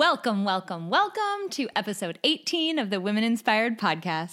Welcome, welcome, welcome to episode 18 of the Women Inspired Podcast.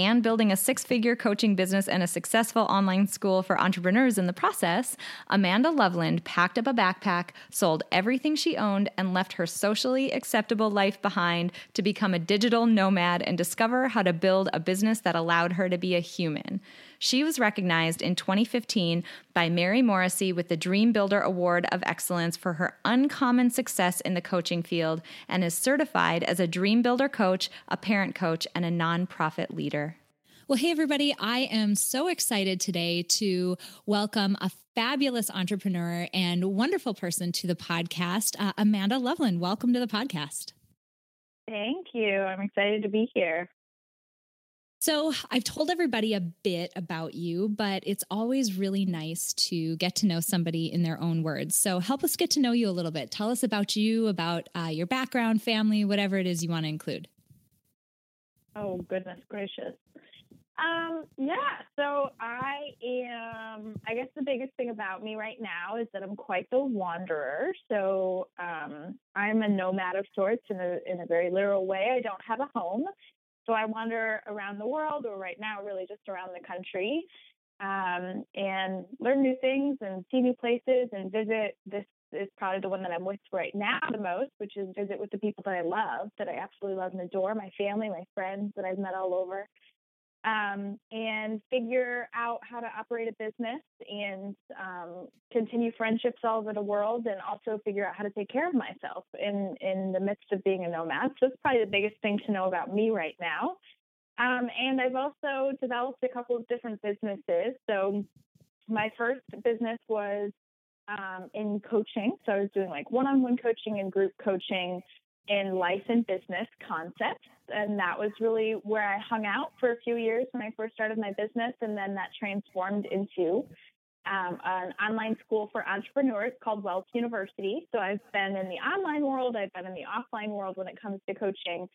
and building a six figure coaching business and a successful online school for entrepreneurs in the process, Amanda Loveland packed up a backpack, sold everything she owned, and left her socially acceptable life behind to become a digital nomad and discover how to build a business that allowed her to be a human. She was recognized in 2015 by Mary Morrissey with the Dream Builder Award of Excellence for her uncommon success in the coaching field and is certified as a Dream Builder coach, a parent coach, and a nonprofit leader. Well, hey, everybody. I am so excited today to welcome a fabulous entrepreneur and wonderful person to the podcast, uh, Amanda Loveland. Welcome to the podcast. Thank you. I'm excited to be here. So, I've told everybody a bit about you, but it's always really nice to get to know somebody in their own words. So, help us get to know you a little bit. Tell us about you, about uh, your background, family, whatever it is you want to include. Oh, goodness gracious. Um, yeah, so I am, I guess the biggest thing about me right now is that I'm quite the wanderer. So um, I'm a nomad of sorts in a, in a very literal way. I don't have a home. So I wander around the world, or right now, really just around the country, um, and learn new things and see new places and visit. This is probably the one that I'm with right now the most, which is visit with the people that I love, that I absolutely love and adore, my family, my friends that I've met all over um, and figure out how to operate a business and um, continue friendships all over the world and also figure out how to take care of myself in, in the midst of being a nomad. So it's probably the biggest thing to know about me right now. Um, and I've also developed a couple of different businesses. So my first business was um, in coaching. So I was doing like one on one coaching and group coaching in life and business concepts. And that was really where I hung out for a few years when I first started my business. And then that transformed into um, an online school for entrepreneurs called Wealth University. So I've been in the online world, I've been in the offline world when it comes to coaching.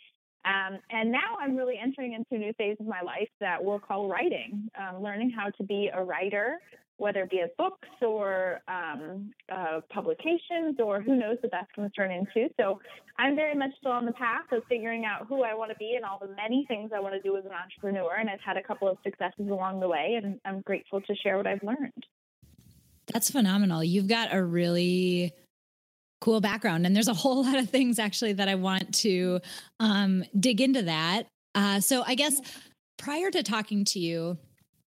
Um, and now I'm really entering into a new phase of my life that we'll call writing, um, learning how to be a writer, whether it be as books or um, uh, publications or who knows what that's going to turn into. So I'm very much still on the path of figuring out who I want to be and all the many things I want to do as an entrepreneur. And I've had a couple of successes along the way, and I'm grateful to share what I've learned. That's phenomenal. You've got a really cool background, and there's a whole lot of things actually that I want to um, dig into that. Uh, so I guess prior to talking to you,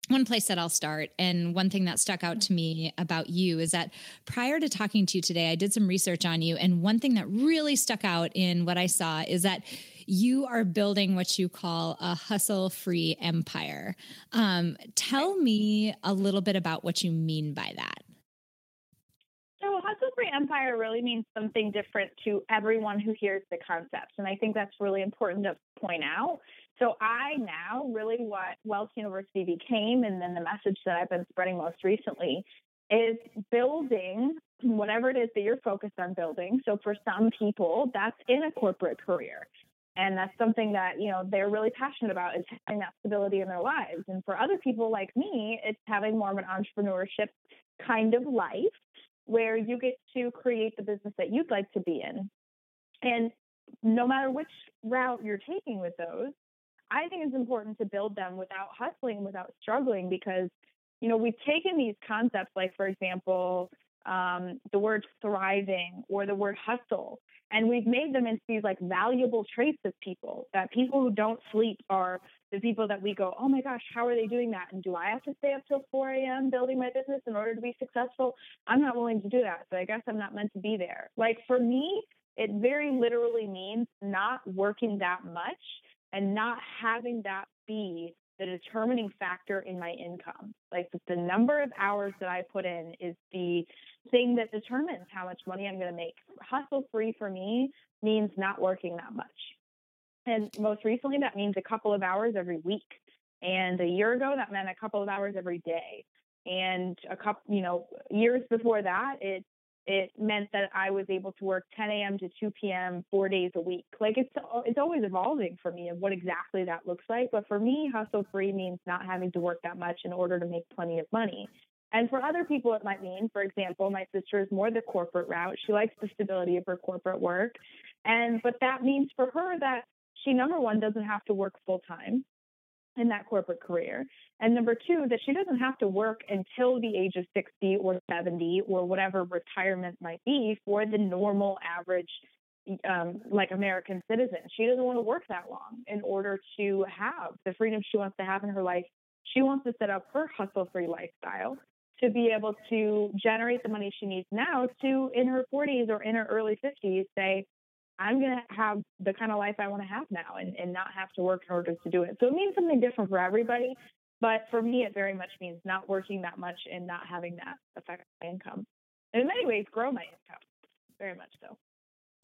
one place that I'll start, and one thing that stuck out to me about you is that prior to talking to you today, I did some research on you. And one thing that really stuck out in what I saw is that you are building what you call a hustle free empire. Um, tell me a little bit about what you mean by that. Empire really means something different to everyone who hears the concept. And I think that's really important to point out. So I now really what Wealth University became, and then the message that I've been spreading most recently is building whatever it is that you're focused on building. So for some people, that's in a corporate career. And that's something that, you know, they're really passionate about is having that stability in their lives. And for other people like me, it's having more of an entrepreneurship kind of life where you get to create the business that you'd like to be in. And no matter which route you're taking with those, I think it's important to build them without hustling, without struggling, because, you know, we've taken these concepts, like, for example, um, the word thriving or the word hustle, and we've made them into these like valuable traits of people that people who don't sleep are the people that we go, oh my gosh, how are they doing that? And do I have to stay up till 4 a.m. building my business in order to be successful? I'm not willing to do that. So I guess I'm not meant to be there. Like for me, it very literally means not working that much and not having that be the determining factor in my income. Like the number of hours that I put in is the thing that determines how much money I'm going to make. Hustle free for me means not working that much. And most recently, that means a couple of hours every week. And a year ago, that meant a couple of hours every day. And a couple, you know, years before that, it it meant that I was able to work 10 a.m. to 2 p.m. four days a week. Like it's it's always evolving for me of what exactly that looks like. But for me, hustle free means not having to work that much in order to make plenty of money. And for other people, it might mean, for example, my sister is more the corporate route. She likes the stability of her corporate work, and but that means for her that she number one doesn't have to work full time in that corporate career. And number two, that she doesn't have to work until the age of 60 or 70 or whatever retirement might be for the normal average, um, like American citizen. She doesn't want to work that long in order to have the freedom she wants to have in her life. She wants to set up her hustle free lifestyle to be able to generate the money she needs now to, in her 40s or in her early 50s, say, I'm going to have the kind of life I want to have now and, and not have to work in order to do it. So it means something different for everybody. But for me, it very much means not working that much and not having that affect my income. And in many ways, grow my income very much so.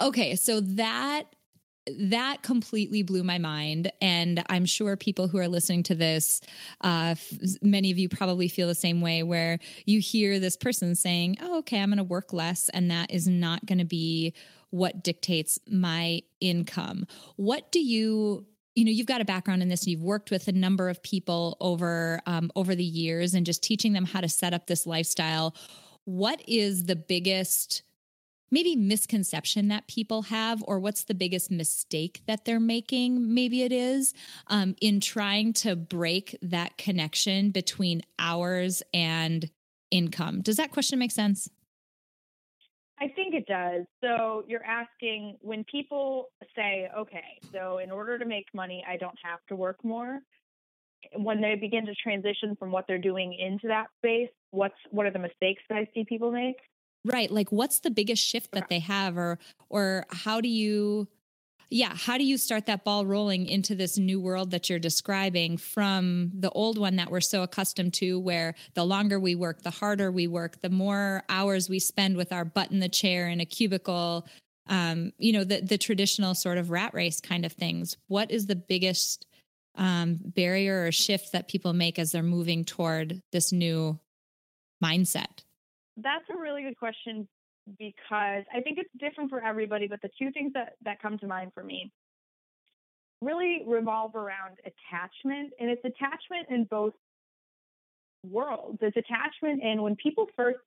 Okay. So that that completely blew my mind and i'm sure people who are listening to this uh, many of you probably feel the same way where you hear this person saying oh okay i'm going to work less and that is not going to be what dictates my income. What do you you know you've got a background in this and you've worked with a number of people over um, over the years and just teaching them how to set up this lifestyle. What is the biggest maybe misconception that people have or what's the biggest mistake that they're making? Maybe it is um, in trying to break that connection between hours and income. Does that question make sense I think it does. So you're asking when people say, okay, so in order to make money, I don't have to work more. When they begin to transition from what they're doing into that space, what's what are the mistakes that I see people make? Right. Like what's the biggest shift that they have or or how do you yeah, how do you start that ball rolling into this new world that you're describing from the old one that we're so accustomed to, where the longer we work, the harder we work, the more hours we spend with our butt in the chair in a cubicle, um, you know, the, the traditional sort of rat race kind of things. What is the biggest um, barrier or shift that people make as they're moving toward this new mindset? That's a really good question because I think it's different for everybody, but the two things that, that come to mind for me really revolve around attachment, and it's attachment in both worlds. It's attachment in when people first,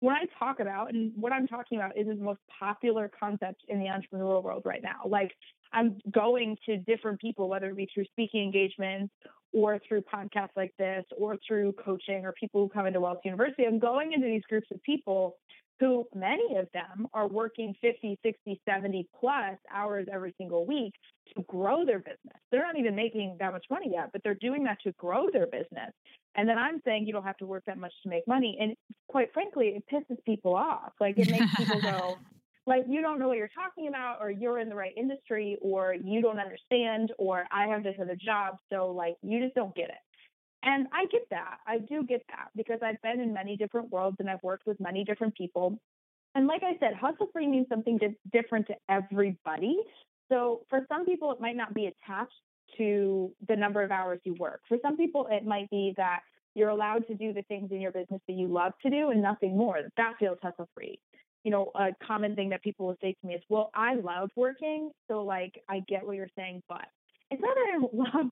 when I talk about, and what I'm talking about is the most popular concept in the entrepreneurial world right now. Like I'm going to different people, whether it be through speaking engagements or through podcasts like this or through coaching or people who come into Wealth University. I'm going into these groups of people who many of them are working 50, 60, 70 plus hours every single week to grow their business. They're not even making that much money yet, but they're doing that to grow their business. And then I'm saying you don't have to work that much to make money. And quite frankly, it pisses people off. Like it makes people go, like, you don't know what you're talking about, or you're in the right industry, or you don't understand, or I have this other job. So, like, you just don't get it. And I get that. I do get that because I've been in many different worlds and I've worked with many different people. And like I said, hustle free means something different to everybody. So for some people, it might not be attached to the number of hours you work. For some people, it might be that you're allowed to do the things in your business that you love to do and nothing more. That feels hustle free. You know, a common thing that people will say to me is, well, I love working. So, like, I get what you're saying, but it's not that I love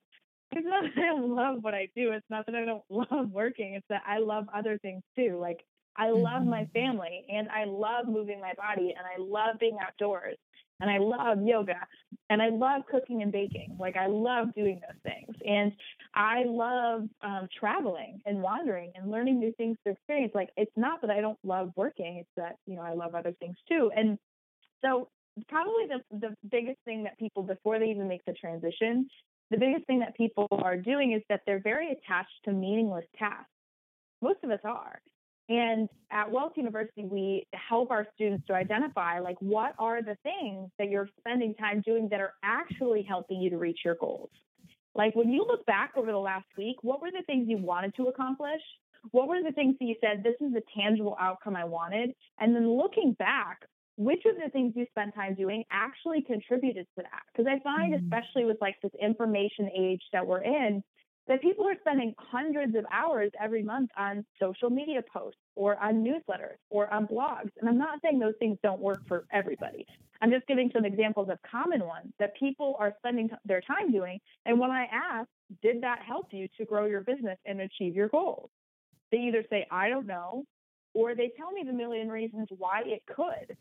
it's not that I love what I do. It's not that I don't love working. It's that I love other things too. Like I love my mm-hmm. family and I love moving my body and I love being outdoors and I love yoga and I love cooking and baking. Like I love doing those things. And I love um, traveling and wandering and learning new things to experience. Like it's not that I don't love working. It's that, you know, I love other things too. And so probably the, the biggest thing that people, before they even make the transition, the biggest thing that people are doing is that they're very attached to meaningless tasks. Most of us are. And at Wealth University, we help our students to identify like what are the things that you're spending time doing that are actually helping you to reach your goals. Like when you look back over the last week, what were the things you wanted to accomplish? What were the things that you said, this is the tangible outcome I wanted? And then looking back, which of the things you spend time doing actually contributed to that? Because I find, mm-hmm. especially with like this information age that we're in, that people are spending hundreds of hours every month on social media posts or on newsletters or on blogs. And I'm not saying those things don't work for everybody. I'm just giving some examples of common ones that people are spending their time doing. And when I ask, did that help you to grow your business and achieve your goals? They either say, I don't know, or they tell me the million reasons why it could.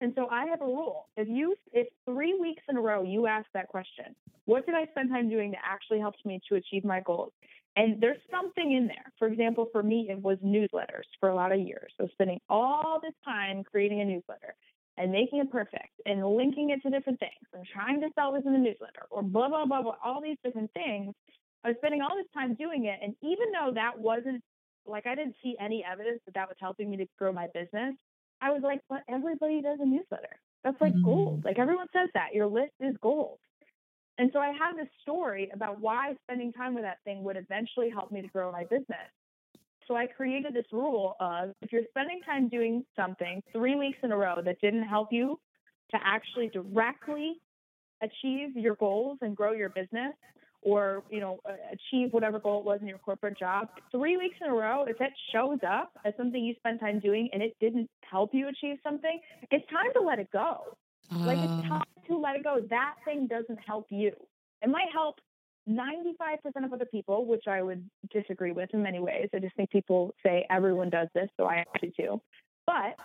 And so I have a rule. If you if 3 weeks in a row you ask that question, what did I spend time doing that actually helped me to achieve my goals? And there's something in there. For example, for me it was newsletters for a lot of years. So spending all this time creating a newsletter and making it perfect and linking it to different things and trying to sell this in the newsletter or blah blah blah blah all these different things. I was spending all this time doing it and even though that wasn't like I didn't see any evidence that that was helping me to grow my business, I was like, but everybody does a newsletter. That's like mm-hmm. gold. Like everyone says that your list is gold. And so I have this story about why spending time with that thing would eventually help me to grow my business. So I created this rule of if you're spending time doing something three weeks in a row that didn't help you to actually directly achieve your goals and grow your business, or you know achieve whatever goal it was in your corporate job. Three weeks in a row if it shows up as something you spent time doing and it didn't help you achieve something it's time to let it go. Uh. like it's ah. time to let it go. That thing doesn't help you. It might help 95% of other people which i would disagree with in many ways. I just think people say everyone does this so i actually do. But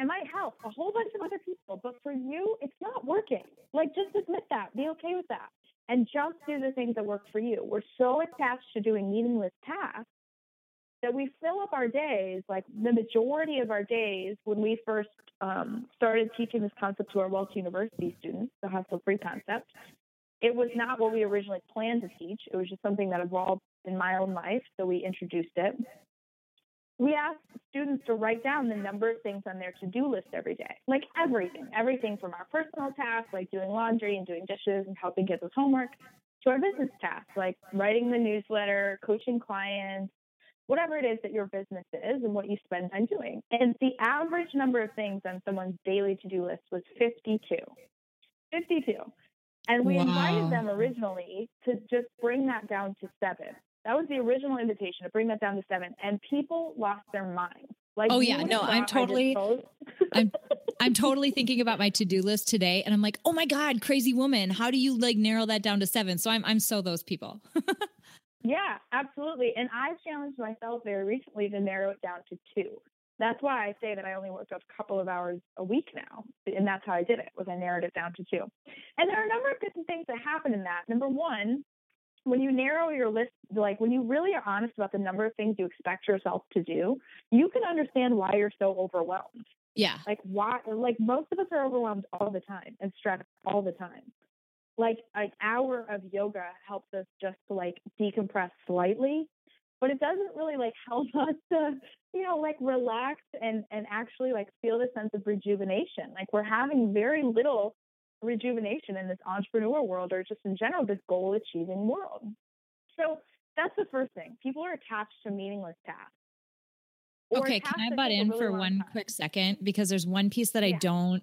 it might help a whole bunch of other people but for you it's not working. Like just admit that. Be okay with that and just do the things that work for you. We're so attached to doing meaningless tasks that we fill up our days, like the majority of our days when we first um, started teaching this concept to our Wealth University students, the hustle free concept. It was not what we originally planned to teach. It was just something that evolved in my own life. So we introduced it we ask students to write down the number of things on their to-do list every day, like everything, everything from our personal tasks, like doing laundry and doing dishes and helping kids with homework, to our business tasks, like writing the newsletter, coaching clients, whatever it is that your business is and what you spend time doing. And the average number of things on someone's daily to-do list was 52. 52. And we wow. invited them originally to just bring that down to seven. That was the original invitation to bring that down to seven, and people lost their minds. Like, oh yeah, no, I'm totally, I'm, I'm totally thinking about my to do list today, and I'm like, oh my god, crazy woman, how do you like narrow that down to seven? So I'm, I'm so those people. yeah, absolutely, and I've challenged myself very recently to narrow it down to two. That's why I say that I only worked a couple of hours a week now, and that's how I did it. Was I narrowed it down to two? And there are a number of different things that happen in that. Number one, when you narrow your list, like when you really are honest about the number of things you expect yourself to do, you can understand why you're so overwhelmed. Yeah. Like why like most of us are overwhelmed all the time and stressed all the time. Like an hour of yoga helps us just to like decompress slightly, but it doesn't really like help us to, you know, like relax and and actually like feel the sense of rejuvenation. Like we're having very little rejuvenation in this entrepreneur world or just in general this goal achieving world. So that's the first thing. People are attached to meaningless tasks. Okay, can I butt in really for one time. quick second because there's one piece that yeah. I don't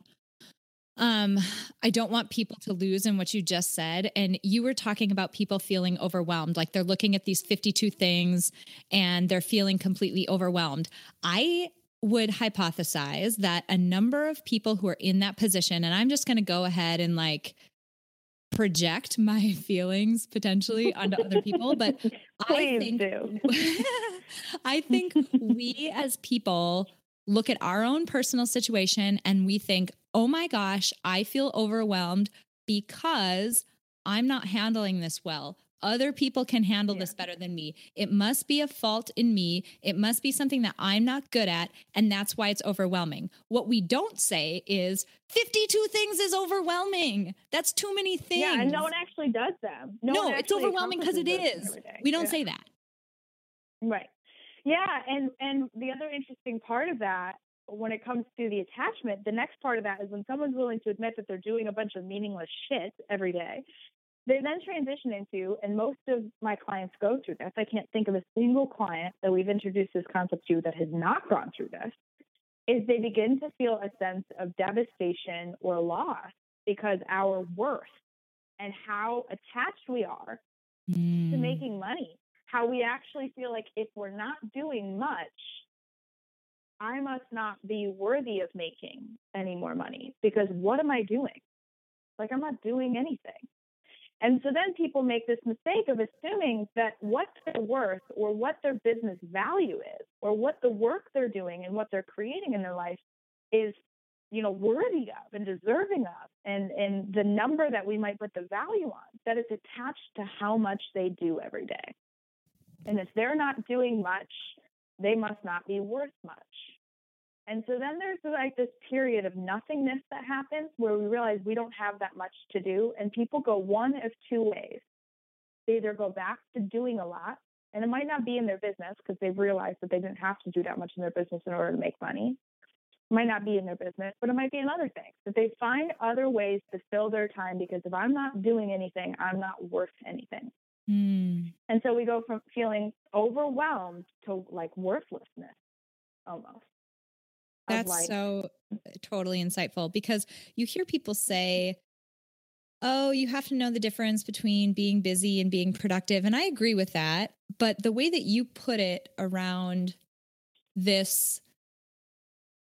um I don't want people to lose in what you just said and you were talking about people feeling overwhelmed like they're looking at these 52 things and they're feeling completely overwhelmed. I would hypothesize that a number of people who are in that position, and I'm just going to go ahead and like project my feelings potentially onto other people, but I think I think we as people look at our own personal situation and we think, "Oh my gosh, I feel overwhelmed because I'm not handling this well other people can handle yeah. this better than me. It must be a fault in me. It must be something that I'm not good at. And that's why it's overwhelming. What we don't say is 52 things is overwhelming. That's too many things. Yeah, and no one actually does them. No, no it's overwhelming because it is. We don't yeah. say that. Right. Yeah, and and the other interesting part of that when it comes to the attachment, the next part of that is when someone's willing to admit that they're doing a bunch of meaningless shit every day they then transition into, and most of my clients go through this. I can't think of a single client that we've introduced this concept to that has not gone through this. Is they begin to feel a sense of devastation or loss because our worth and how attached we are mm. to making money, how we actually feel like if we're not doing much, I must not be worthy of making any more money because what am I doing? Like, I'm not doing anything. And so then people make this mistake of assuming that what their worth or what their business value is or what the work they're doing and what they're creating in their life is you know worthy of and deserving of and and the number that we might put the value on that is attached to how much they do every day. And if they're not doing much they must not be worth much and so then there's like this period of nothingness that happens where we realize we don't have that much to do. And people go one of two ways. They either go back to doing a lot, and it might not be in their business because they've realized that they didn't have to do that much in their business in order to make money. It might not be in their business, but it might be in other things. That they find other ways to fill their time because if I'm not doing anything, I'm not worth anything. Mm. And so we go from feeling overwhelmed to like worthlessness almost. That's like, so uh, totally insightful because you hear people say, Oh, you have to know the difference between being busy and being productive. And I agree with that. But the way that you put it around this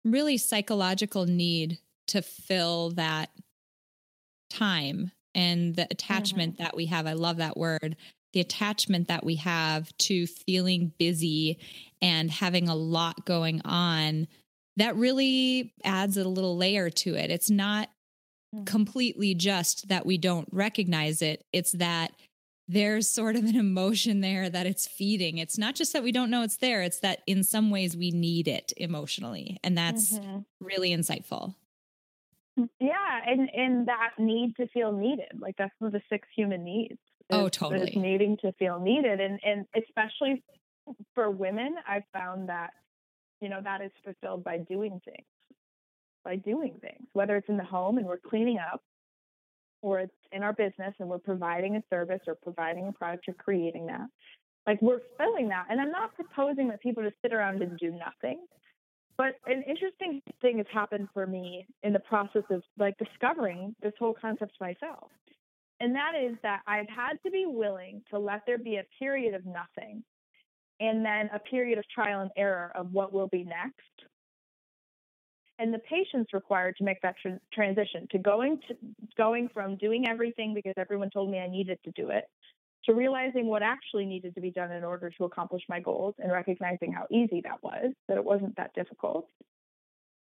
really psychological need to fill that time and the attachment mm-hmm. that we have, I love that word, the attachment that we have to feeling busy and having a lot going on that really adds a little layer to it. It's not mm. completely just that we don't recognize it, it's that there's sort of an emotion there that it's feeding. It's not just that we don't know it's there, it's that in some ways we need it emotionally. And that's mm-hmm. really insightful. Mm, yeah, and and that need to feel needed. Like that's one of the six human needs. Oh, is, oh, totally. Needing to feel needed. And and especially for women, I've found that you know, that is fulfilled by doing things, by doing things, whether it's in the home and we're cleaning up, or it's in our business and we're providing a service or providing a product or creating that. Like we're filling that. And I'm not proposing that people just sit around and do nothing. But an interesting thing has happened for me in the process of like discovering this whole concept myself. And that is that I've had to be willing to let there be a period of nothing and then a period of trial and error of what will be next. And the patience required to make that tr- transition to going to going from doing everything because everyone told me I needed to do it to realizing what actually needed to be done in order to accomplish my goals and recognizing how easy that was, that it wasn't that difficult,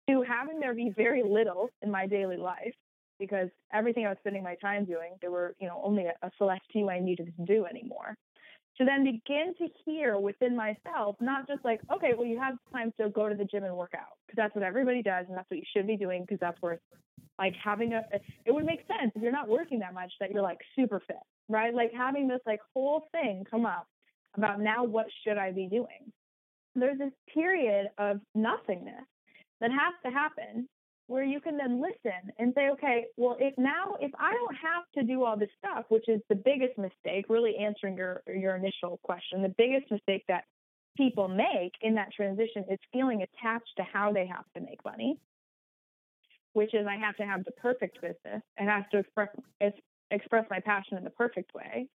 to having there be very little in my daily life because everything I was spending my time doing, there were, you know, only a, a select few I needed to do anymore to then begin to hear within myself, not just like, okay, well, you have time to go to the gym and work out because that's what everybody does and that's what you should be doing because that's where like having a, it would make sense if you're not working that much that you're like super fit, right? Like having this like whole thing come up about now what should I be doing? There's this period of nothingness that has to happen where you can then listen and say, okay, well, if now if I don't have to do all this stuff, which is the biggest mistake, really answering your your initial question, the biggest mistake that people make in that transition is feeling attached to how they have to make money, which is I have to have the perfect business and have to express express my passion in the perfect way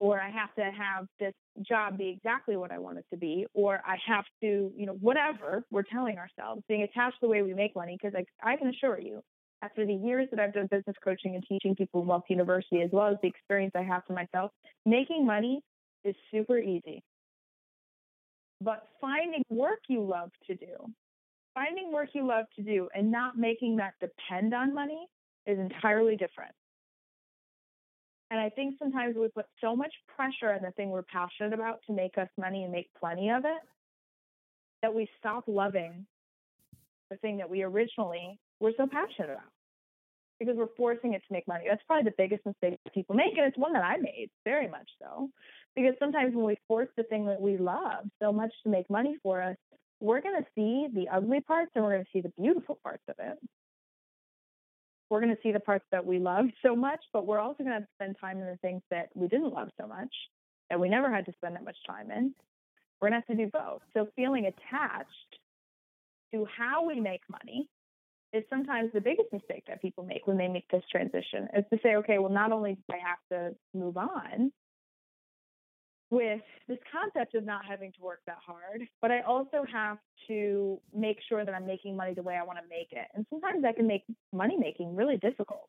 or I have to have this job be exactly what I want it to be, or I have to, you know, whatever we're telling ourselves, being attached to the way we make money. Because I, I can assure you, after the years that I've done business coaching and teaching people in Wealth University, as well as the experience I have for myself, making money is super easy. But finding work you love to do, finding work you love to do and not making that depend on money is entirely different. And I think sometimes we put so much pressure on the thing we're passionate about to make us money and make plenty of it that we stop loving the thing that we originally were so passionate about because we're forcing it to make money. That's probably the biggest mistake that people make. And it's one that I made very much so. Because sometimes when we force the thing that we love so much to make money for us, we're going to see the ugly parts and we're going to see the beautiful parts of it. We're going to see the parts that we loved so much, but we're also going to spend time in the things that we didn't love so much, that we never had to spend that much time in. We're going to have to do both. So feeling attached to how we make money is sometimes the biggest mistake that people make when they make this transition is to say, okay, well, not only do I have to move on with this concept of not having to work that hard, but I also have to make sure that I'm making money the way I want to make it. And sometimes that can make money making really difficult.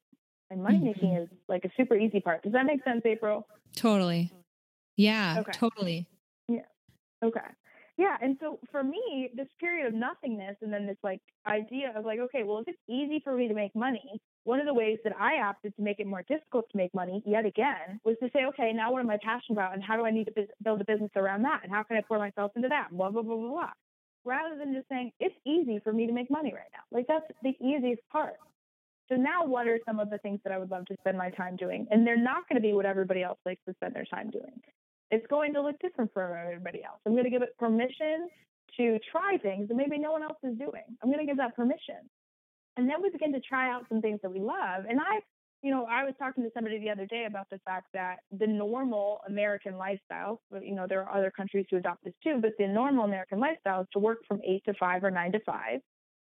And money making mm-hmm. is like a super easy part. Does that make sense, April? Totally. Yeah, okay. totally. Yeah. Okay. Yeah. And so for me, this period of nothingness and then this like idea of like, okay, well, if it's easy for me to make money, one of the ways that I opted to make it more difficult to make money yet again was to say, okay, now what am I passionate about and how do I need to build a business around that? And how can I pour myself into that? Blah, blah, blah, blah, blah. Rather than just saying, it's easy for me to make money right now. Like that's the easiest part. So now what are some of the things that I would love to spend my time doing? And they're not going to be what everybody else likes to spend their time doing. It's going to look different for everybody else. I'm going to give it permission to try things that maybe no one else is doing. I'm going to give that permission. And then we begin to try out some things that we love. And I, you know, I was talking to somebody the other day about the fact that the normal American lifestyle, you know, there are other countries who adopt this too, but the normal American lifestyle is to work from eight to five or nine to five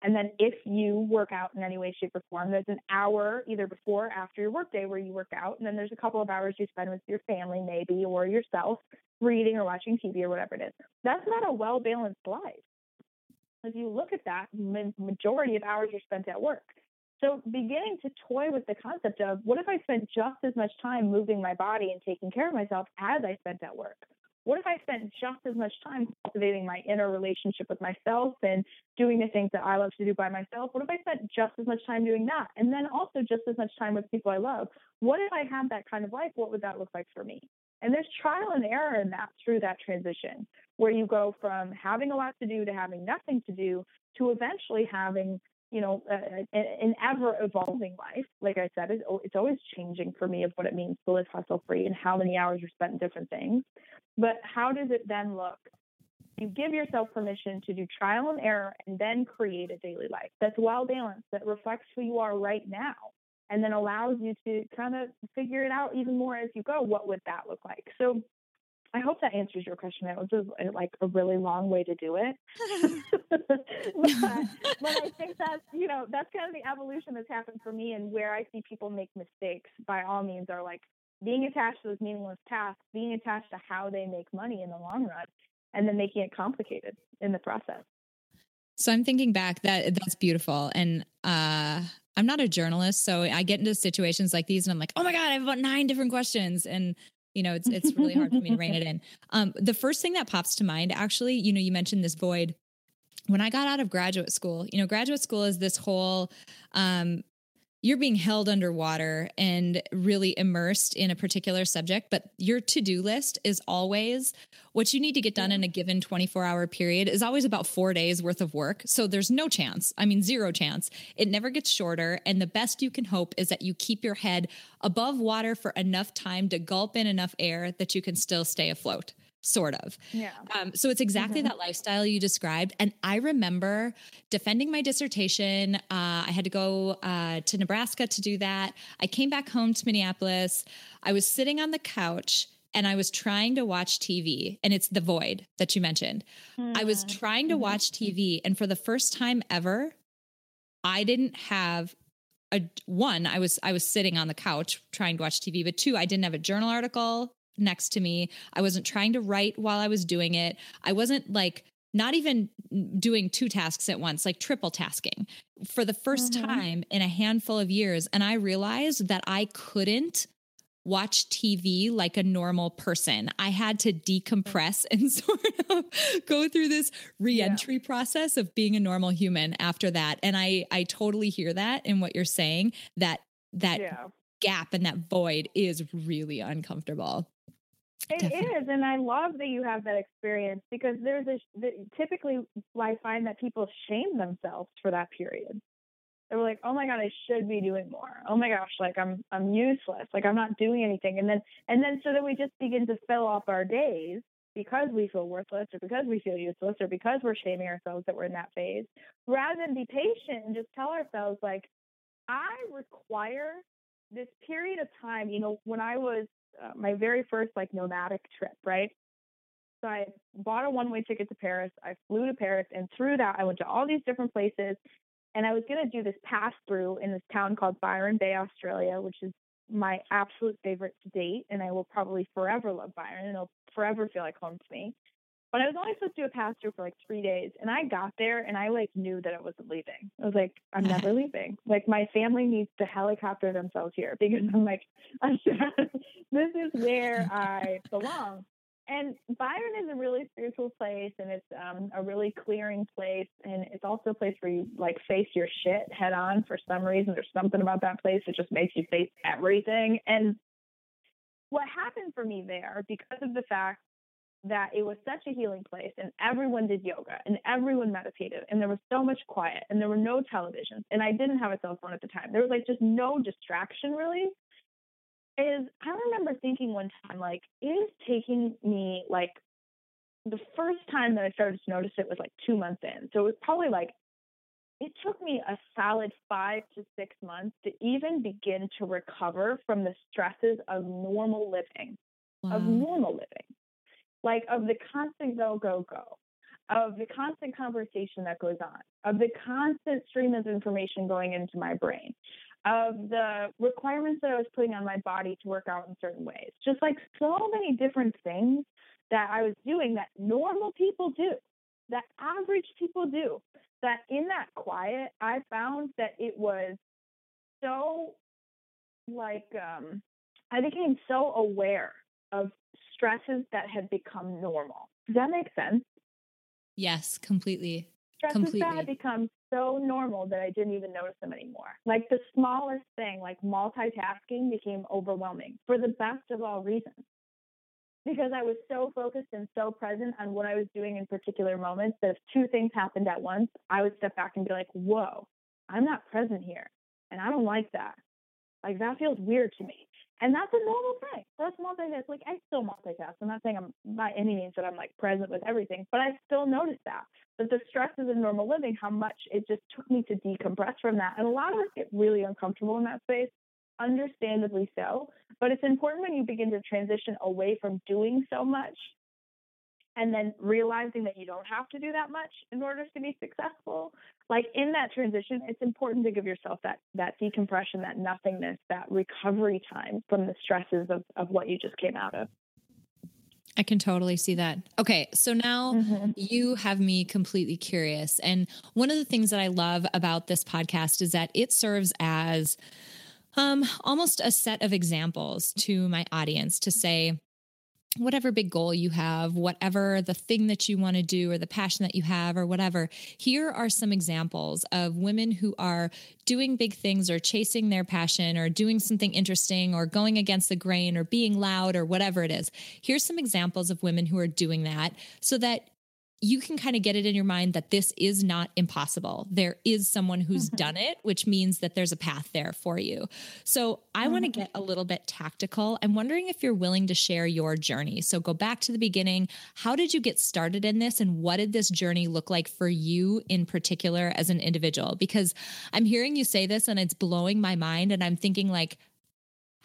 and then if you work out in any way, shape, or form, there's an hour either before or after your workday where you work out. And then there's a couple of hours you spend with your family, maybe, or yourself, reading or watching TV or whatever it is. That's not a well balanced life. If you look at that, majority of hours are spent at work. So beginning to toy with the concept of what if I spent just as much time moving my body and taking care of myself as I spent at work? What if I spent just as much time cultivating my inner relationship with myself and doing the things that I love to do by myself? What if I spent just as much time doing that? And then also just as much time with people I love? What if I had that kind of life? What would that look like for me? And there's trial and error in that through that transition, where you go from having a lot to do to having nothing to do to eventually having you know, uh, an ever evolving life. Like I said, oh, it's always changing for me of what it means to live hustle free and how many hours are spent in different things. But how does it then look? You give yourself permission to do trial and error and then create a daily life that's well balanced, that reflects who you are right now, and then allows you to kind of figure it out even more as you go. What would that look like? So I hope that answers your question. It was a, like a really long way to do it, but, but I think that's you know that's kind of the evolution that's happened for me, and where I see people make mistakes. By all means, are like being attached to those meaningless tasks, being attached to how they make money in the long run, and then making it complicated in the process. So I'm thinking back that that's beautiful. And uh I'm not a journalist, so I get into situations like these and I'm like, oh my God, I have about nine different questions. And you know, it's it's really hard for me to rein it in. Um, the first thing that pops to mind, actually, you know, you mentioned this void. When I got out of graduate school, you know, graduate school is this whole um, you're being held underwater and really immersed in a particular subject, but your to do list is always what you need to get done in a given 24 hour period is always about four days worth of work. So there's no chance. I mean, zero chance. It never gets shorter. And the best you can hope is that you keep your head above water for enough time to gulp in enough air that you can still stay afloat sort of. Yeah. Um, so it's exactly mm-hmm. that lifestyle you described. And I remember defending my dissertation. Uh, I had to go uh, to Nebraska to do that. I came back home to Minneapolis. I was sitting on the couch and I was trying to watch TV, and it's the void that you mentioned. Mm-hmm. I was mm-hmm. trying to mm-hmm. watch TV, and for the first time ever, I didn't have a one. I was I was sitting on the couch trying to watch TV, but two, I didn't have a journal article next to me. I wasn't trying to write while I was doing it. I wasn't like not even doing two tasks at once, like triple tasking for the 1st mm-hmm. time in a handful of years. And I realized that I couldn't watch TV like a normal person. I had to decompress and sort of go through this reentry yeah. process of being a normal human after that. And I I totally hear that in what you're saying that that yeah. gap and that void is really uncomfortable. It Definitely. is, and I love that you have that experience because there's a typically I find that people shame themselves for that period. They're like, "Oh my god, I should be doing more. Oh my gosh, like I'm I'm useless. Like I'm not doing anything." And then and then so that we just begin to fill up our days because we feel worthless or because we feel useless or because we're shaming ourselves that we're in that phase, rather than be patient and just tell ourselves like, I require this period of time, you know, when I was uh, my very first like nomadic trip, right? So I bought a one way ticket to Paris. I flew to Paris, and through that, I went to all these different places. And I was going to do this pass through in this town called Byron Bay, Australia, which is my absolute favorite to date. And I will probably forever love Byron, and it'll forever feel like home to me. But I was only supposed to do a through for like three days. And I got there and I like knew that I wasn't leaving. I was like, I'm never leaving. Like my family needs to helicopter themselves here because I'm like, this is where I belong. And Byron is a really spiritual place and it's um, a really clearing place. And it's also a place where you like face your shit head on for some reason. There's something about that place that just makes you face everything. And what happened for me there, because of the fact that it was such a healing place and everyone did yoga and everyone meditated and there was so much quiet and there were no televisions and I didn't have a cell phone at the time. There was like just no distraction really is I remember thinking one time, like, it is taking me like the first time that I started to notice it was like two months in. So it was probably like it took me a solid five to six months to even begin to recover from the stresses of normal living, wow. of normal living, like of the constant go, go, go, of the constant conversation that goes on, of the constant stream of information going into my brain, of the requirements that I was putting on my body to work out in certain ways. Just like so many different things that I was doing that normal people do, that average people do. That in that quiet, I found that it was so like um I became so aware of stresses that had become normal. Does that make sense? Yes, completely. Stresses completely. that had become so normal that I didn't even notice them anymore. Like the smallest thing, like multitasking, became overwhelming for the best of all reasons. Because I was so focused and so present on what I was doing in particular moments that if two things happened at once, I would step back and be like, whoa, I'm not present here. And I don't like that. Like that feels weird to me. And that's a normal thing. That's that's like I still multitask. I'm not saying I'm by any means that I'm like present with everything, but I still notice that. But the stresses of normal living, how much it just took me to decompress from that. And a lot of us get really uncomfortable in that space, understandably so. But it's important when you begin to transition away from doing so much and then realizing that you don't have to do that much in order to be successful like in that transition it's important to give yourself that that decompression that nothingness that recovery time from the stresses of, of what you just came out of I can totally see that. Okay, so now mm-hmm. you have me completely curious. And one of the things that I love about this podcast is that it serves as um, almost a set of examples to my audience to say, whatever big goal you have, whatever the thing that you want to do or the passion that you have or whatever, here are some examples of women who are doing big things or chasing their passion or doing something interesting or going against the grain or being loud or whatever it is. Here's some examples of women who are doing that so that you can kind of get it in your mind that this is not impossible. There is someone who's mm-hmm. done it, which means that there's a path there for you. So I mm-hmm. want to get a little bit tactical. I'm wondering if you're willing to share your journey. So go back to the beginning. How did you get started in this? And what did this journey look like for you in particular as an individual? Because I'm hearing you say this and it's blowing my mind. And I'm thinking, like,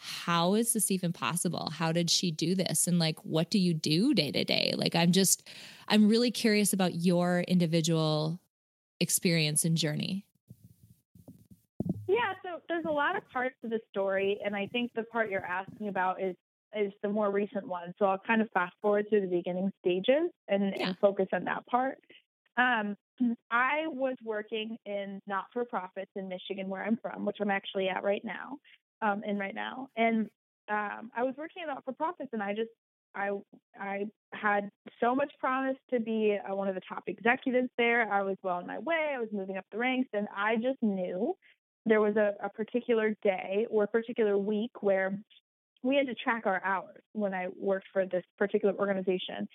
how is this even possible? How did she do this? And like, what do you do day to day? Like, I'm just, I'm really curious about your individual experience and journey. Yeah, so there's a lot of parts to the story, and I think the part you're asking about is is the more recent one. So I'll kind of fast forward to the beginning stages and, yeah. and focus on that part. Um, I was working in not for profits in Michigan, where I'm from, which I'm actually at right now um, in right now. And um, I was working at not for profits, and I just I I had so much promise to be uh, one of the top executives there. I was well on my way. I was moving up the ranks, and I just knew there was a, a particular day or a particular week where we had to track our hours when I worked for this particular organization.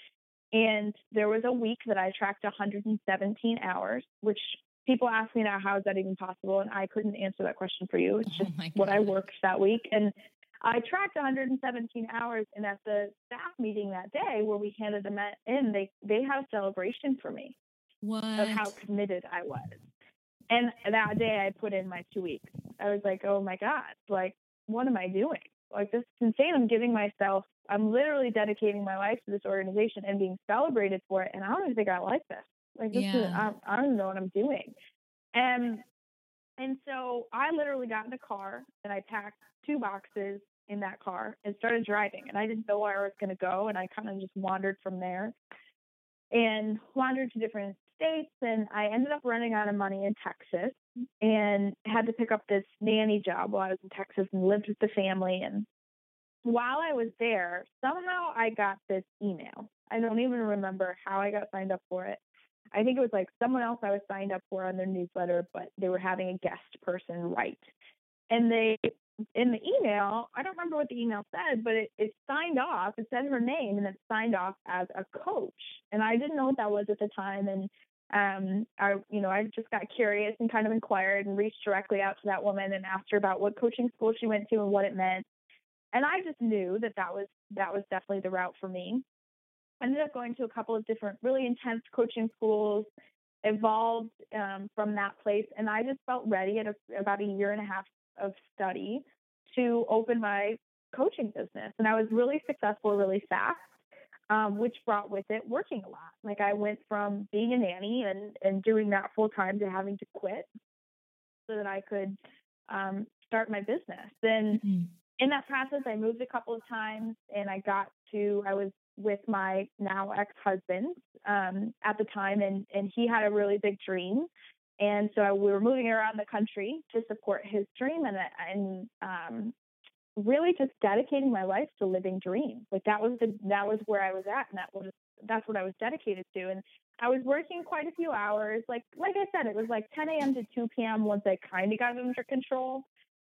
And there was a week that I tracked 117 hours, which people ask me now, how is that even possible? And I couldn't answer that question for you. It's oh just oh what I worked that week. And I tracked 117 hours. And at the staff meeting that day where we handed them in, they, they had a celebration for me what? of how committed I was. And that day I put in my two weeks. I was like, oh my God, like, what am I doing? Like, this is insane. I'm giving myself, I'm literally dedicating my life to this organization and being celebrated for it. And I don't even think I like this. Like, this yeah. is, I, I don't know what I'm doing. And, and so I literally got in the car and I packed two boxes in that car and started driving. And I didn't know where I was going to go. And I kind of just wandered from there and wandered to different states. And I ended up running out of money in Texas and had to pick up this nanny job while I was in Texas and lived with the family. And while I was there, somehow I got this email. I don't even remember how I got signed up for it. I think it was like someone else I was signed up for on their newsletter, but they were having a guest person write. And they in the email, I don't remember what the email said, but it, it signed off. It said her name and it signed off as a coach. And I didn't know what that was at the time. And um, I, you know, I just got curious and kind of inquired and reached directly out to that woman and asked her about what coaching school she went to and what it meant. And I just knew that that was that was definitely the route for me. Ended up going to a couple of different really intense coaching schools, evolved um, from that place, and I just felt ready at a, about a year and a half of study to open my coaching business. And I was really successful really fast, um, which brought with it working a lot. Like I went from being a nanny and, and doing that full time to having to quit so that I could um, start my business. And mm-hmm. in that process, I moved a couple of times and I got to, I was with my now ex-husband um, at the time and, and he had a really big dream and so we were moving around the country to support his dream and, and um, really just dedicating my life to living dreams. Like that was the, that was where I was at. And that was, that's what I was dedicated to. And I was working quite a few hours. Like, like I said, it was like 10 a.m. to 2 p.m. once I kind of got it under control.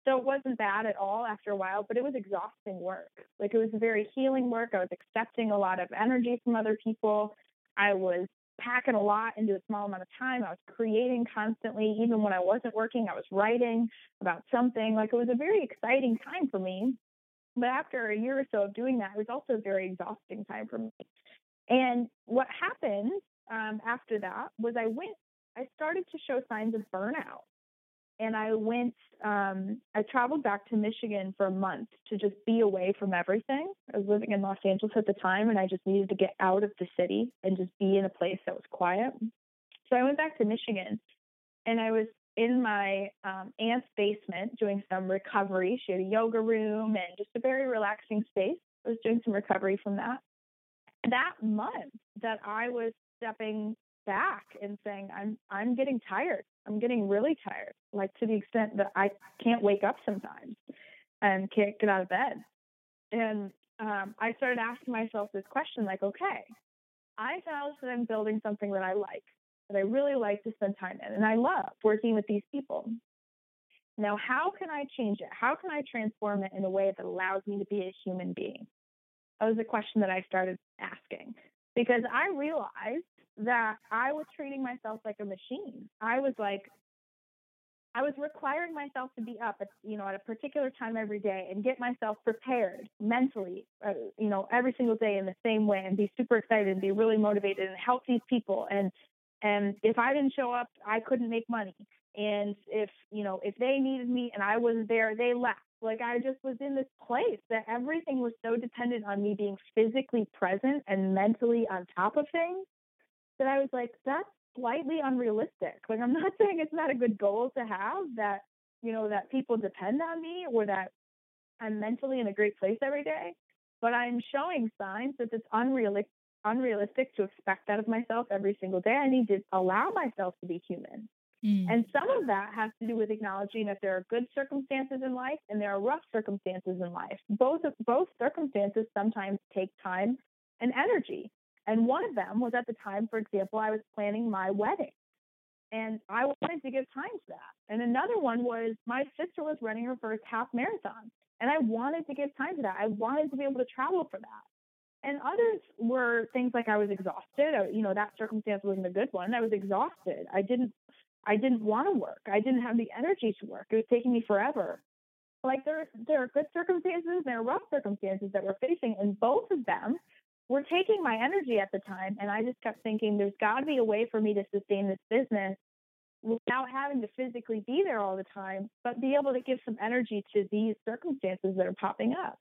So it wasn't bad at all after a while, but it was exhausting work. Like it was very healing work. I was accepting a lot of energy from other people. I was packing a lot into a small amount of time. I was creating constantly. Even when I wasn't working, I was writing about something. Like it was a very exciting time for me. But after a year or so of doing that, it was also a very exhausting time for me. And what happened um, after that was I went, I started to show signs of burnout and I went, um, I traveled back to Michigan for a month to just be away from everything. I was living in Los Angeles at the time and I just needed to get out of the city and just be in a place that was quiet. So I went back to Michigan and I was in my um, aunt's basement doing some recovery. She had a yoga room and just a very relaxing space. I was doing some recovery from that. That month that I was stepping back and saying, I'm I'm getting tired. I'm getting really tired, like to the extent that I can't wake up sometimes and can't get out of bed. And um, I started asking myself this question like, okay, I found that I'm building something that I like, that I really like to spend time in, and I love working with these people. Now, how can I change it? How can I transform it in a way that allows me to be a human being? That was a question that I started asking because I realized that I was treating myself like a machine. I was like, I was requiring myself to be up at you know at a particular time every day and get myself prepared mentally, uh, you know, every single day in the same way and be super excited and be really motivated and help these people. And and if I didn't show up, I couldn't make money. And if you know if they needed me and I wasn't there, they left. Like I just was in this place that everything was so dependent on me being physically present and mentally on top of things that I was like, that's slightly unrealistic. Like, I'm not saying it's not a good goal to have that, you know, that people depend on me or that I'm mentally in a great place every day, but I'm showing signs that it's unrealistic unrealistic to expect that of myself every single day. I need to allow myself to be human. Mm. And some of that has to do with acknowledging that there are good circumstances in life and there are rough circumstances in life. Both both circumstances sometimes take time and energy. And one of them was at the time, for example, I was planning my wedding. And I wanted to give time to that. And another one was my sister was running her first half marathon. And I wanted to give time to that. I wanted to be able to travel for that. And others were things like I was exhausted. You know, that circumstance wasn't a good one. I was exhausted. I didn't I didn't want to work. I didn't have the energy to work. It was taking me forever. Like there there are good circumstances, and there are rough circumstances that we're facing, and both of them were taking my energy at the time. And I just kept thinking, there's got to be a way for me to sustain this business without having to physically be there all the time, but be able to give some energy to these circumstances that are popping up.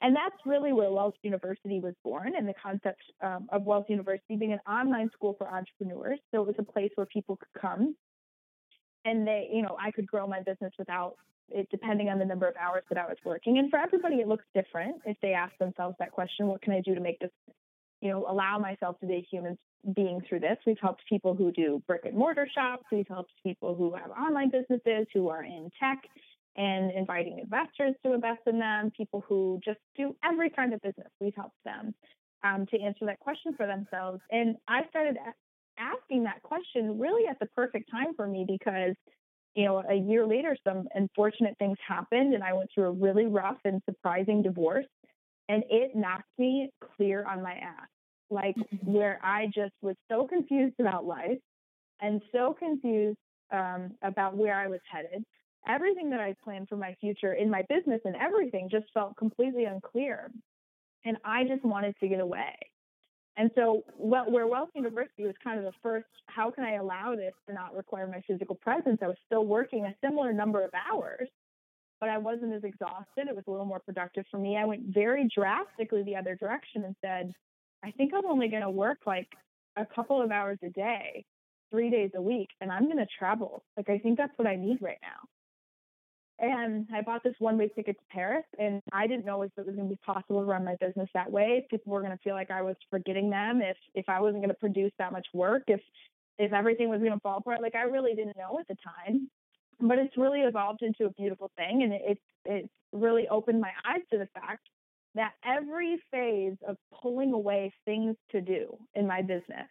And that's really where Wealth University was born and the concept um, of Wealth University being an online school for entrepreneurs. So it was a place where people could come and they, you know, I could grow my business without it, depending on the number of hours that I was working. And for everybody, it looks different if they ask themselves that question what can I do to make this, you know, allow myself to be a human being through this? We've helped people who do brick and mortar shops, we've helped people who have online businesses, who are in tech and inviting investors to invest in them, people who just do every kind of business. We've helped them um, to answer that question for themselves. And I started asking that question really at the perfect time for me because, you know, a year later, some unfortunate things happened and I went through a really rough and surprising divorce. And it knocked me clear on my ass, like mm-hmm. where I just was so confused about life and so confused um, about where I was headed everything that I planned for my future in my business and everything just felt completely unclear. And I just wanted to get away. And so, well, where Wealth University was kind of the first, how can I allow this to not require my physical presence? I was still working a similar number of hours, but I wasn't as exhausted. It was a little more productive for me. I went very drastically the other direction and said, I think I'm only going to work like a couple of hours a day, three days a week, and I'm going to travel. Like, I think that's what I need right now. And I bought this one way ticket to Paris, and I didn't know if it was going to be possible to run my business that way. If people were going to feel like I was forgetting them, if if I wasn't going to produce that much work, if if everything was going to fall apart. Like I really didn't know at the time, but it's really evolved into a beautiful thing, and it it's really opened my eyes to the fact that every phase of pulling away things to do in my business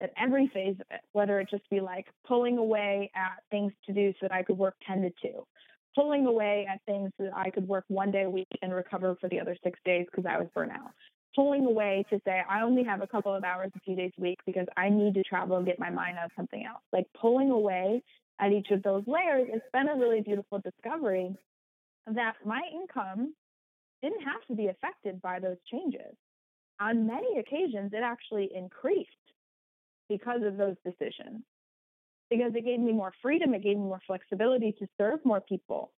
at every phase of it, whether it just be like pulling away at things to do so that I could work 10 to 2, pulling away at things that I could work one day a week and recover for the other six days because I was burnt out. Pulling away to say I only have a couple of hours a few days a week because I need to travel and get my mind on something else. Like pulling away at each of those layers, it's been a really beautiful discovery that my income didn't have to be affected by those changes. On many occasions, it actually increased because of those decisions because it gave me more freedom, it gave me more flexibility to serve more people,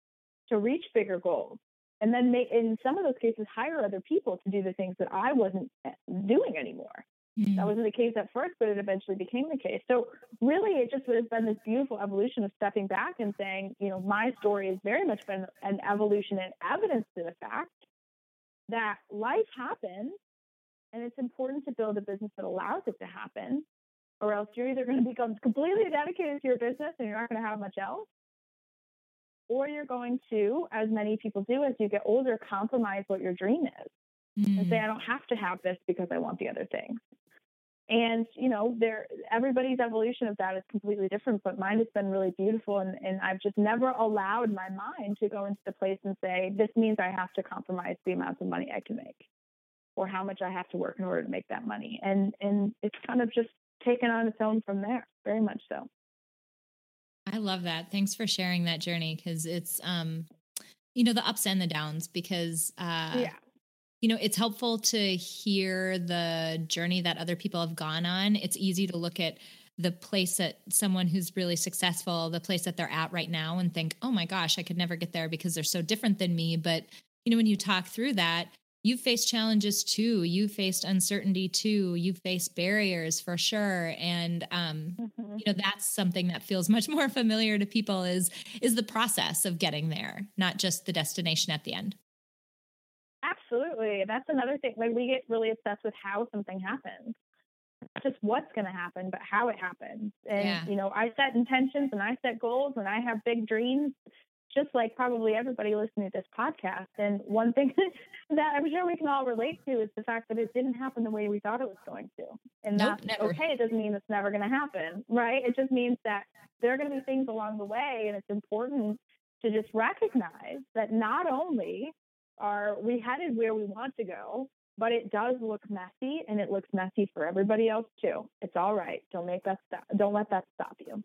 to reach bigger goals. And then may, in some of those cases, hire other people to do the things that I wasn't eh, doing anymore. Mm. That wasn't the case at first, but it eventually became the case. So really, it just has been this beautiful evolution of stepping back and saying, you know, my story has very much been an evolution and evidence to the fact that life happens, and it's important to build a business that allows it to happen or else you're either going to become completely dedicated to your business and you're not going to have much else, or you're going to, as many people do as you get older, compromise what your dream is mm. and say, mm. I don't have to have this because I want the other things. And you know, there everybody's evolution of that is completely different, but mine has been really beautiful and, and I've just never allowed my mind to go into the place and say, This means I have to compromise the amount of money I can make or how much I have to work in order to make that money. And and it's kind of just taken on its own from there, very much so. I love that. Thanks for sharing that journey because it's, um, you know, the ups and the downs because, uh, yeah. You know, it's helpful to hear the journey that other people have gone on. It's easy to look at the place that someone who's really successful, the place that they're at right now, and think, oh my gosh, I could never get there because they're so different than me. But, you know, when you talk through that, you've faced challenges too. You've faced uncertainty too. You've faced barriers for sure. And um, mm-hmm. you know that's something that feels much more familiar to people is is the process of getting there not just the destination at the end. Absolutely. That's another thing like we get really obsessed with how something happens. Not just what's going to happen but how it happens. And yeah. you know i set intentions and i set goals and i have big dreams just like probably everybody listening to this podcast. And one thing that I'm sure we can all relate to is the fact that it didn't happen the way we thought it was going to. And nope, that's never. okay. It doesn't mean it's never going to happen, right? It just means that there are going to be things along the way. And it's important to just recognize that not only are we headed where we want to go, but it does look messy and it looks messy for everybody else too. It's all right. Don't make that stop. Don't let that stop you.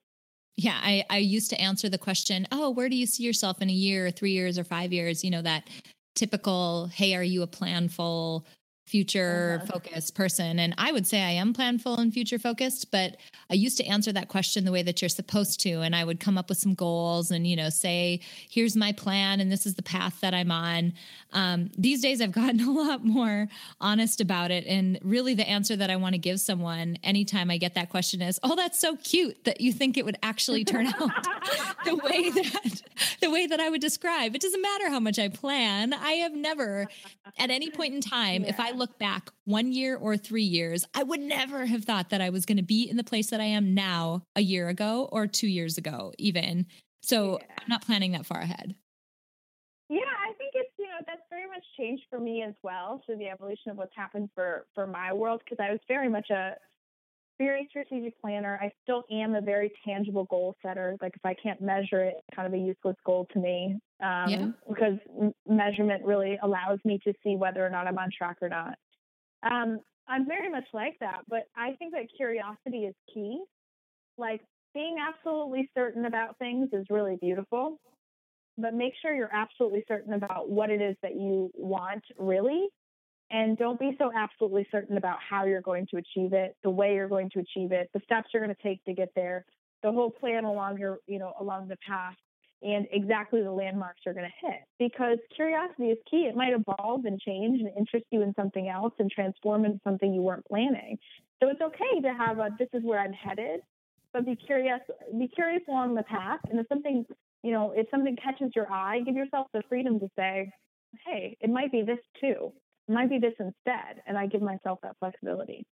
Yeah, I, I used to answer the question, oh, where do you see yourself in a year or three years or five years? You know, that typical, hey, are you a planful future uh-huh. focused person. And I would say I am planful and future focused, but I used to answer that question the way that you're supposed to. And I would come up with some goals and, you know, say, here's my plan and this is the path that I'm on. Um, these days, I've gotten a lot more honest about it. And really, the answer that I want to give someone anytime I get that question is, oh, that's so cute that you think it would actually turn out the way that the way that I would describe. It doesn't matter how much I plan. I have never at any point in time, yeah. if I look back one year or three years, I would never have thought that I was going to be in the place that I am now a year ago or two years ago, even. So yeah. I'm not planning that far ahead. Yeah, I think it's you know that's very much changed for me as well. So the evolution of what's happened for for my world because I was very much a very strategic planner. I still am a very tangible goal setter. Like if I can't measure it, it's kind of a useless goal to me. Um, yeah. Because measurement really allows me to see whether or not I'm on track or not. Um, I'm very much like that, but I think that curiosity is key. Like being absolutely certain about things is really beautiful, but make sure you're absolutely certain about what it is that you want really and don't be so absolutely certain about how you're going to achieve it, the way you're going to achieve it, the steps you're going to take to get there, the whole plan along your, you know, along the path and exactly the landmarks you're going to hit because curiosity is key. It might evolve and change and interest you in something else and transform into something you weren't planning. So it's okay to have a this is where I'm headed, but be curious be curious along the path and if something, you know, if something catches your eye, give yourself the freedom to say, "Hey, it might be this too." Might be this instead. And I give myself that flexibility.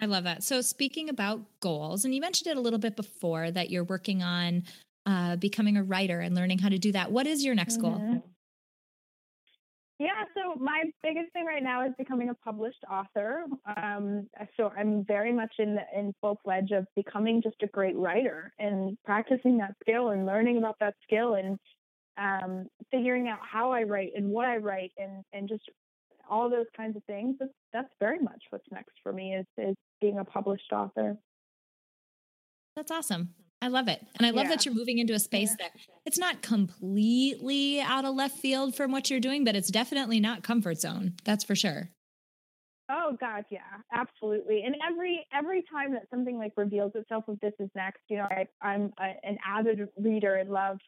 I love that. So, speaking about goals, and you mentioned it a little bit before that you're working on uh, becoming a writer and learning how to do that. What is your next goal? Yeah, so my biggest thing right now is becoming a published author. Um, so I'm very much in in full fledged of becoming just a great writer and practicing that skill and learning about that skill and um, figuring out how I write and what I write and and just all those kinds of things. That's, that's very much what's next for me is, is being a published author. That's awesome. I love it. And I love yeah. that you're moving into a space yeah. that it's not completely out of left field from what you're doing, but it's definitely not comfort zone. That's for sure. Oh God, yeah, absolutely. And every every time that something like reveals itself of this is next, you know, I, am an avid reader and love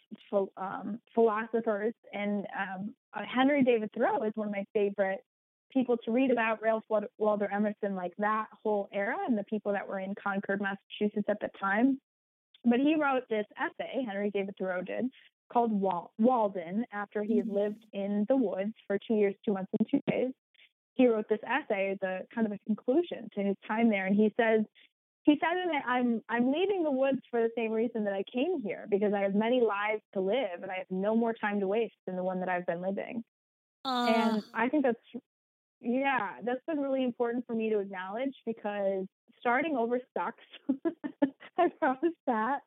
um, philosophers, and um, uh, Henry David Thoreau is one of my favorite people to read about. Ralph Waldo Emerson, like that whole era, and the people that were in Concord, Massachusetts at the time. But he wrote this essay, Henry David Thoreau did, called Wal- Walden, after he had mm-hmm. lived in the woods for two years, two months, and two days he wrote this essay as a kind of a conclusion to his time there, and he says he said in it, I'm I'm leaving the woods for the same reason that I came here because I have many lives to live and I have no more time to waste than the one that I've been living. Uh. And I think that's yeah, that's been really important for me to acknowledge because starting over sucks. I promise that.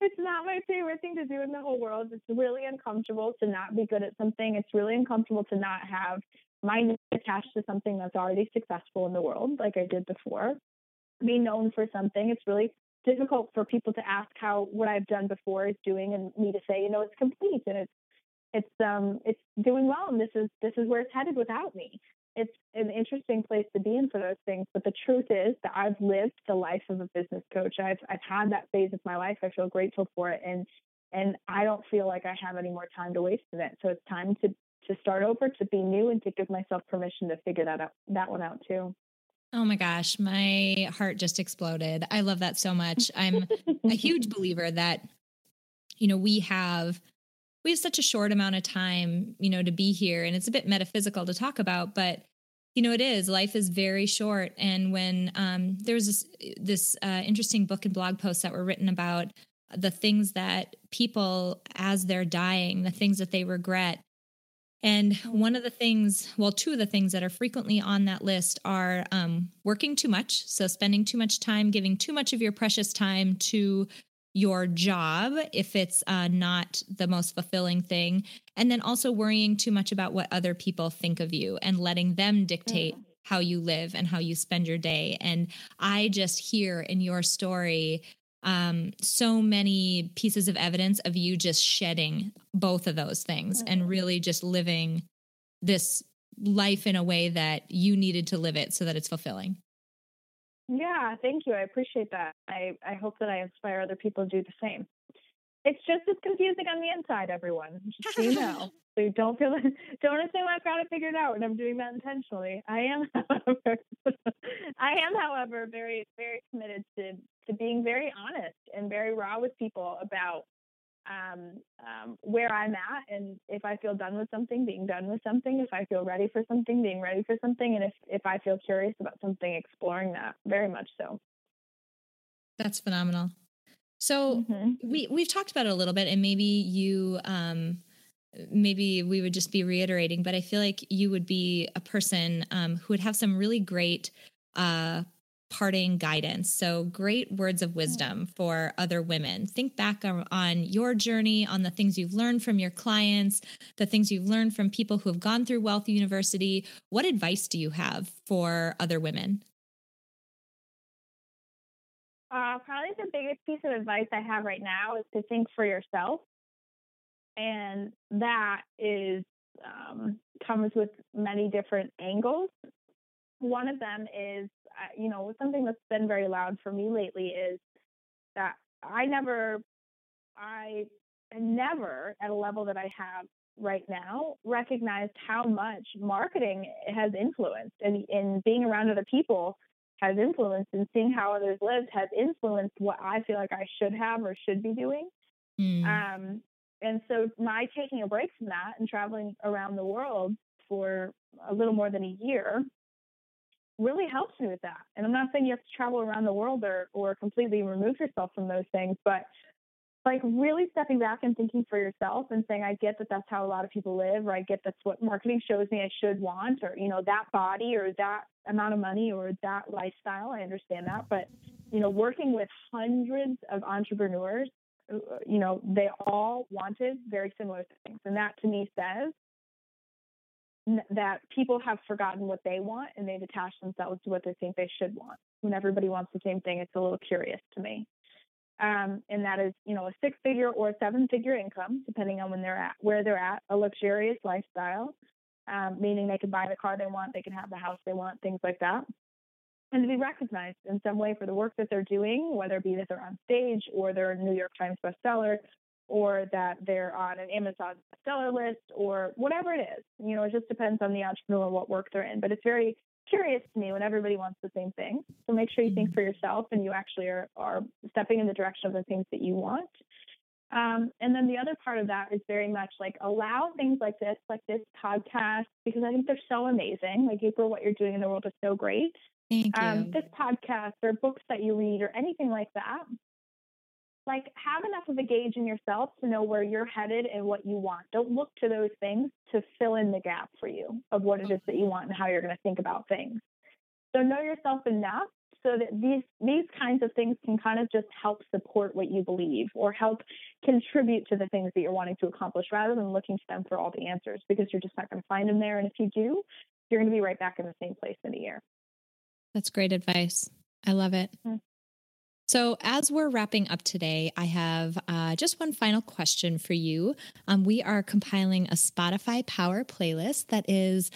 It's not my favorite thing to do in the whole world. It's really uncomfortable to not be good at something. It's really uncomfortable to not have my attached to something that's already successful in the world, like I did before. Be known for something. It's really difficult for people to ask how what I've done before is doing, and me to say, you know, it's complete and it's it's um it's doing well, and this is this is where it's headed without me. It's an interesting place to be in for those things, but the truth is that I've lived the life of a business coach. I've I've had that phase of my life. I feel grateful for it, and and I don't feel like I have any more time to waste in it. So it's time to to start over, to be new, and to give myself permission to figure that out, that one out too. Oh my gosh, my heart just exploded. I love that so much. I'm a huge believer that, you know, we have we have such a short amount of time, you know, to be here. And it's a bit metaphysical to talk about, but you know, it is. Life is very short. And when um, there's this, this uh, interesting book and blog posts that were written about the things that people, as they're dying, the things that they regret, and one of the things, well, two of the things that are frequently on that list are um, working too much. So, spending too much time, giving too much of your precious time to your job if it's uh, not the most fulfilling thing. And then also worrying too much about what other people think of you and letting them dictate mm. how you live and how you spend your day. And I just hear in your story um, so many pieces of evidence of you just shedding both of those things and really just living this life in a way that you needed to live it so that it's fulfilling. Yeah, thank you. I appreciate that. I, I hope that I inspire other people to do the same. It's just as confusing on the inside, everyone. Just so you know. so don't feel don't assume I've got it figured out and I'm doing that intentionally. I am however I am, however, very, very committed to to being very honest and very raw with people about um, um, where I'm at and if I feel done with something, being done with something, if I feel ready for something, being ready for something, and if, if I feel curious about something, exploring that very much so. That's phenomenal. So mm-hmm. we we've talked about it a little bit, and maybe you um, maybe we would just be reiterating, but I feel like you would be a person um, who would have some really great uh, parting guidance. So, great words of wisdom for other women. Think back on, your journey, on the things you've learned from your clients, the things you've learned from people who have gone through Wealth University. What advice do you have for other women? Uh, probably the biggest piece of advice I have right now is to think for yourself. And that is um, comes with many different angles. One of them is you know, something that's been very loud for me lately is that I never, I never at a level that I have right now recognized how much marketing has influenced and in being around other people has influenced and seeing how others lived has influenced what I feel like I should have or should be doing. Mm. Um, and so my taking a break from that and traveling around the world for a little more than a year really helps me with that. And I'm not saying you have to travel around the world or or completely remove yourself from those things, but like really stepping back and thinking for yourself and saying, I get that that's how a lot of people live, or I get that's what marketing shows me I should want, or you know that body or that amount of money or that lifestyle. I understand that, but you know, working with hundreds of entrepreneurs, uh, you know, they all wanted very similar things, and that to me says that people have forgotten what they want and they've attached themselves to what they think they should want. When everybody wants the same thing, it's a little curious to me. Um, and that is, you know, a six figure or seven figure income, depending on when they're at, where they're at, a luxurious lifestyle, um, meaning they can buy the car they want, they can have the house they want, things like that. And to be recognized in some way for the work that they're doing, whether it be that they're on stage or they're a New York Times bestseller or that they're on an Amazon seller list or whatever it is. You know, it just depends on the entrepreneur and what work they're in. But it's very curious to me when everybody wants the same thing. So make sure you think mm-hmm. for yourself and you actually are, are stepping in the direction of the things that you want. Um, and then the other part of that is very much like allow things like this, like this podcast, because I think they're so amazing. Like April, what you're doing in the world is so great. Thank um, you. Um, this podcast or books that you read or anything like that like have enough of a gauge in yourself to know where you're headed and what you want. Don't look to those things to fill in the gap for you of what it is that you want and how you're going to think about things. So know yourself enough so that these these kinds of things can kind of just help support what you believe or help contribute to the things that you're wanting to accomplish rather than looking to them for all the answers because you're just not going to find them there and if you do you're going to be right back in the same place in a year that's great advice i love it mm-hmm. So, as we're wrapping up today, I have uh, just one final question for you. Um, we are compiling a Spotify Power playlist that is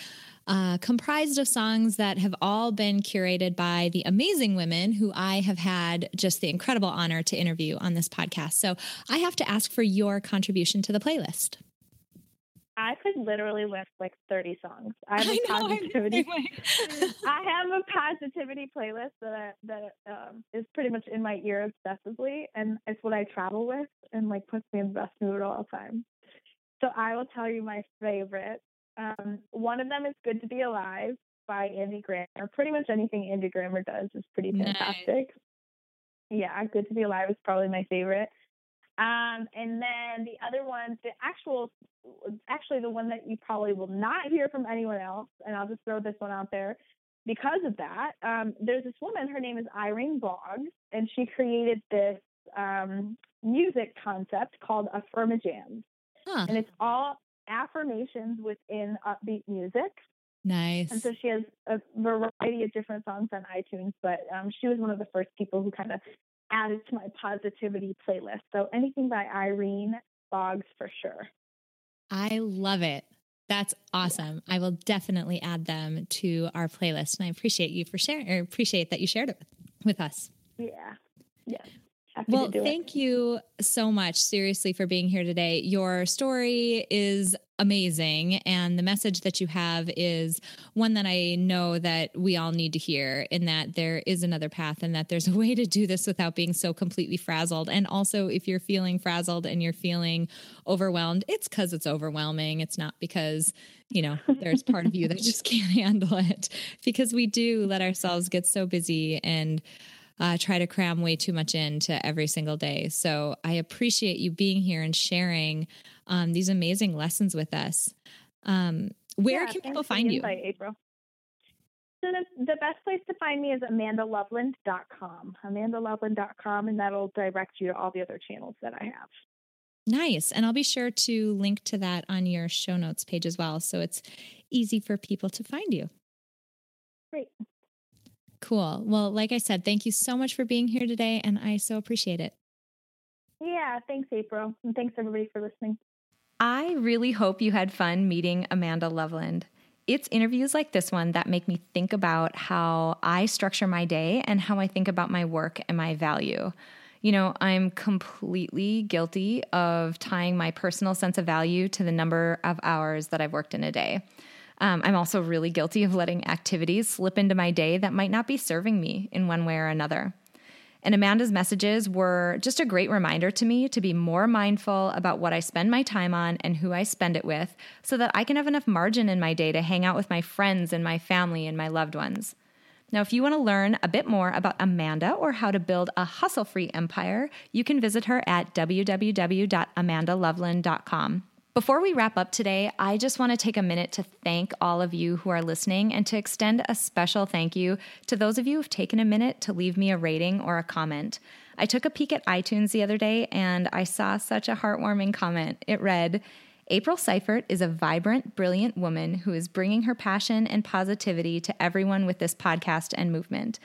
uh, comprised of songs that have all been curated by the amazing women who I have had just the incredible honor to interview on this podcast. So, I have to ask for your contribution to the playlist. I could literally list like 30 songs. I have a know, positivity. I have a positivity playlist that I, that um, is pretty much in my ear obsessively, and it's what I travel with, and like puts me in the best mood all the time. So I will tell you my favorite. Um, one of them is "Good to Be Alive" by Andy Grammer. Pretty much anything Andy Grammer does is pretty fantastic. Nice. Yeah, "Good to Be Alive" is probably my favorite. Um, and then the other one, the actual, actually the one that you probably will not hear from anyone else, and I'll just throw this one out there because of that. Um, there's this woman, her name is Irene Boggs, and she created this um, music concept called Affirmajams. Huh. And it's all affirmations within upbeat music. Nice. And so she has a variety of different songs on iTunes, but um, she was one of the first people who kind of added to my positivity playlist. So anything by Irene Boggs for sure. I love it. That's awesome. I will definitely add them to our playlist, and I appreciate you for sharing. Or appreciate that you shared it with, with us. Yeah. Yes. Happy well, thank it. you so much, seriously, for being here today. Your story is amazing, and the message that you have is one that I know that we all need to hear. In that there is another path, and that there's a way to do this without being so completely frazzled. And also, if you're feeling frazzled and you're feeling overwhelmed, it's because it's overwhelming. It's not because you know there's part of you that just can't handle it. Because we do let ourselves get so busy and uh, try to cram way too much into every single day. So I appreciate you being here and sharing um, these amazing lessons with us. Um, where yeah, can people find you? April. So the, the best place to find me is amandaloveland.com, amandaloveland.com, and that'll direct you to all the other channels that I have. Nice. And I'll be sure to link to that on your show notes page as well. So it's easy for people to find you. Great. Cool. Well, like I said, thank you so much for being here today, and I so appreciate it. Yeah, thanks, April. And thanks, everybody, for listening. I really hope you had fun meeting Amanda Loveland. It's interviews like this one that make me think about how I structure my day and how I think about my work and my value. You know, I'm completely guilty of tying my personal sense of value to the number of hours that I've worked in a day. Um, I'm also really guilty of letting activities slip into my day that might not be serving me in one way or another. And Amanda's messages were just a great reminder to me to be more mindful about what I spend my time on and who I spend it with so that I can have enough margin in my day to hang out with my friends and my family and my loved ones. Now, if you want to learn a bit more about Amanda or how to build a hustle free empire, you can visit her at www.amandaloveland.com. Before we wrap up today, I just want to take a minute to thank all of you who are listening and to extend a special thank you to those of you who've taken a minute to leave me a rating or a comment. I took a peek at iTunes the other day and I saw such a heartwarming comment. It read, April Seifert is a vibrant, brilliant woman who is bringing her passion and positivity to everyone with this podcast and movement.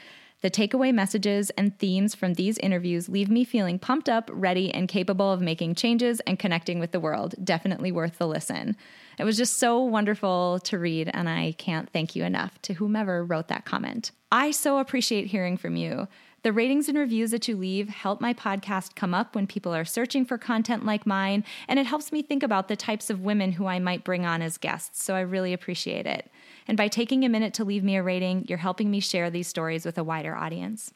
The takeaway messages and themes from these interviews leave me feeling pumped up, ready, and capable of making changes and connecting with the world. Definitely worth the listen. It was just so wonderful to read, and I can't thank you enough to whomever wrote that comment. I so appreciate hearing from you. The ratings and reviews that you leave help my podcast come up when people are searching for content like mine, and it helps me think about the types of women who I might bring on as guests, so I really appreciate it. And by taking a minute to leave me a rating, you're helping me share these stories with a wider audience.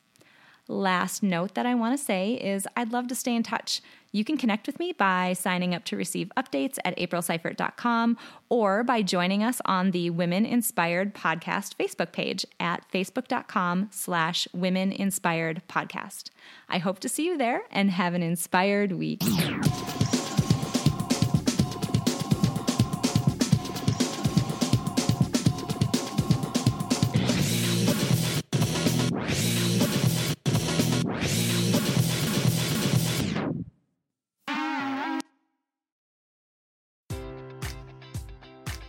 Last note that I want to say is I'd love to stay in touch. You can connect with me by signing up to receive updates at aprilseifert.com or by joining us on the Women Inspired Podcast Facebook page at facebook.com slash women inspired podcast. I hope to see you there and have an inspired week.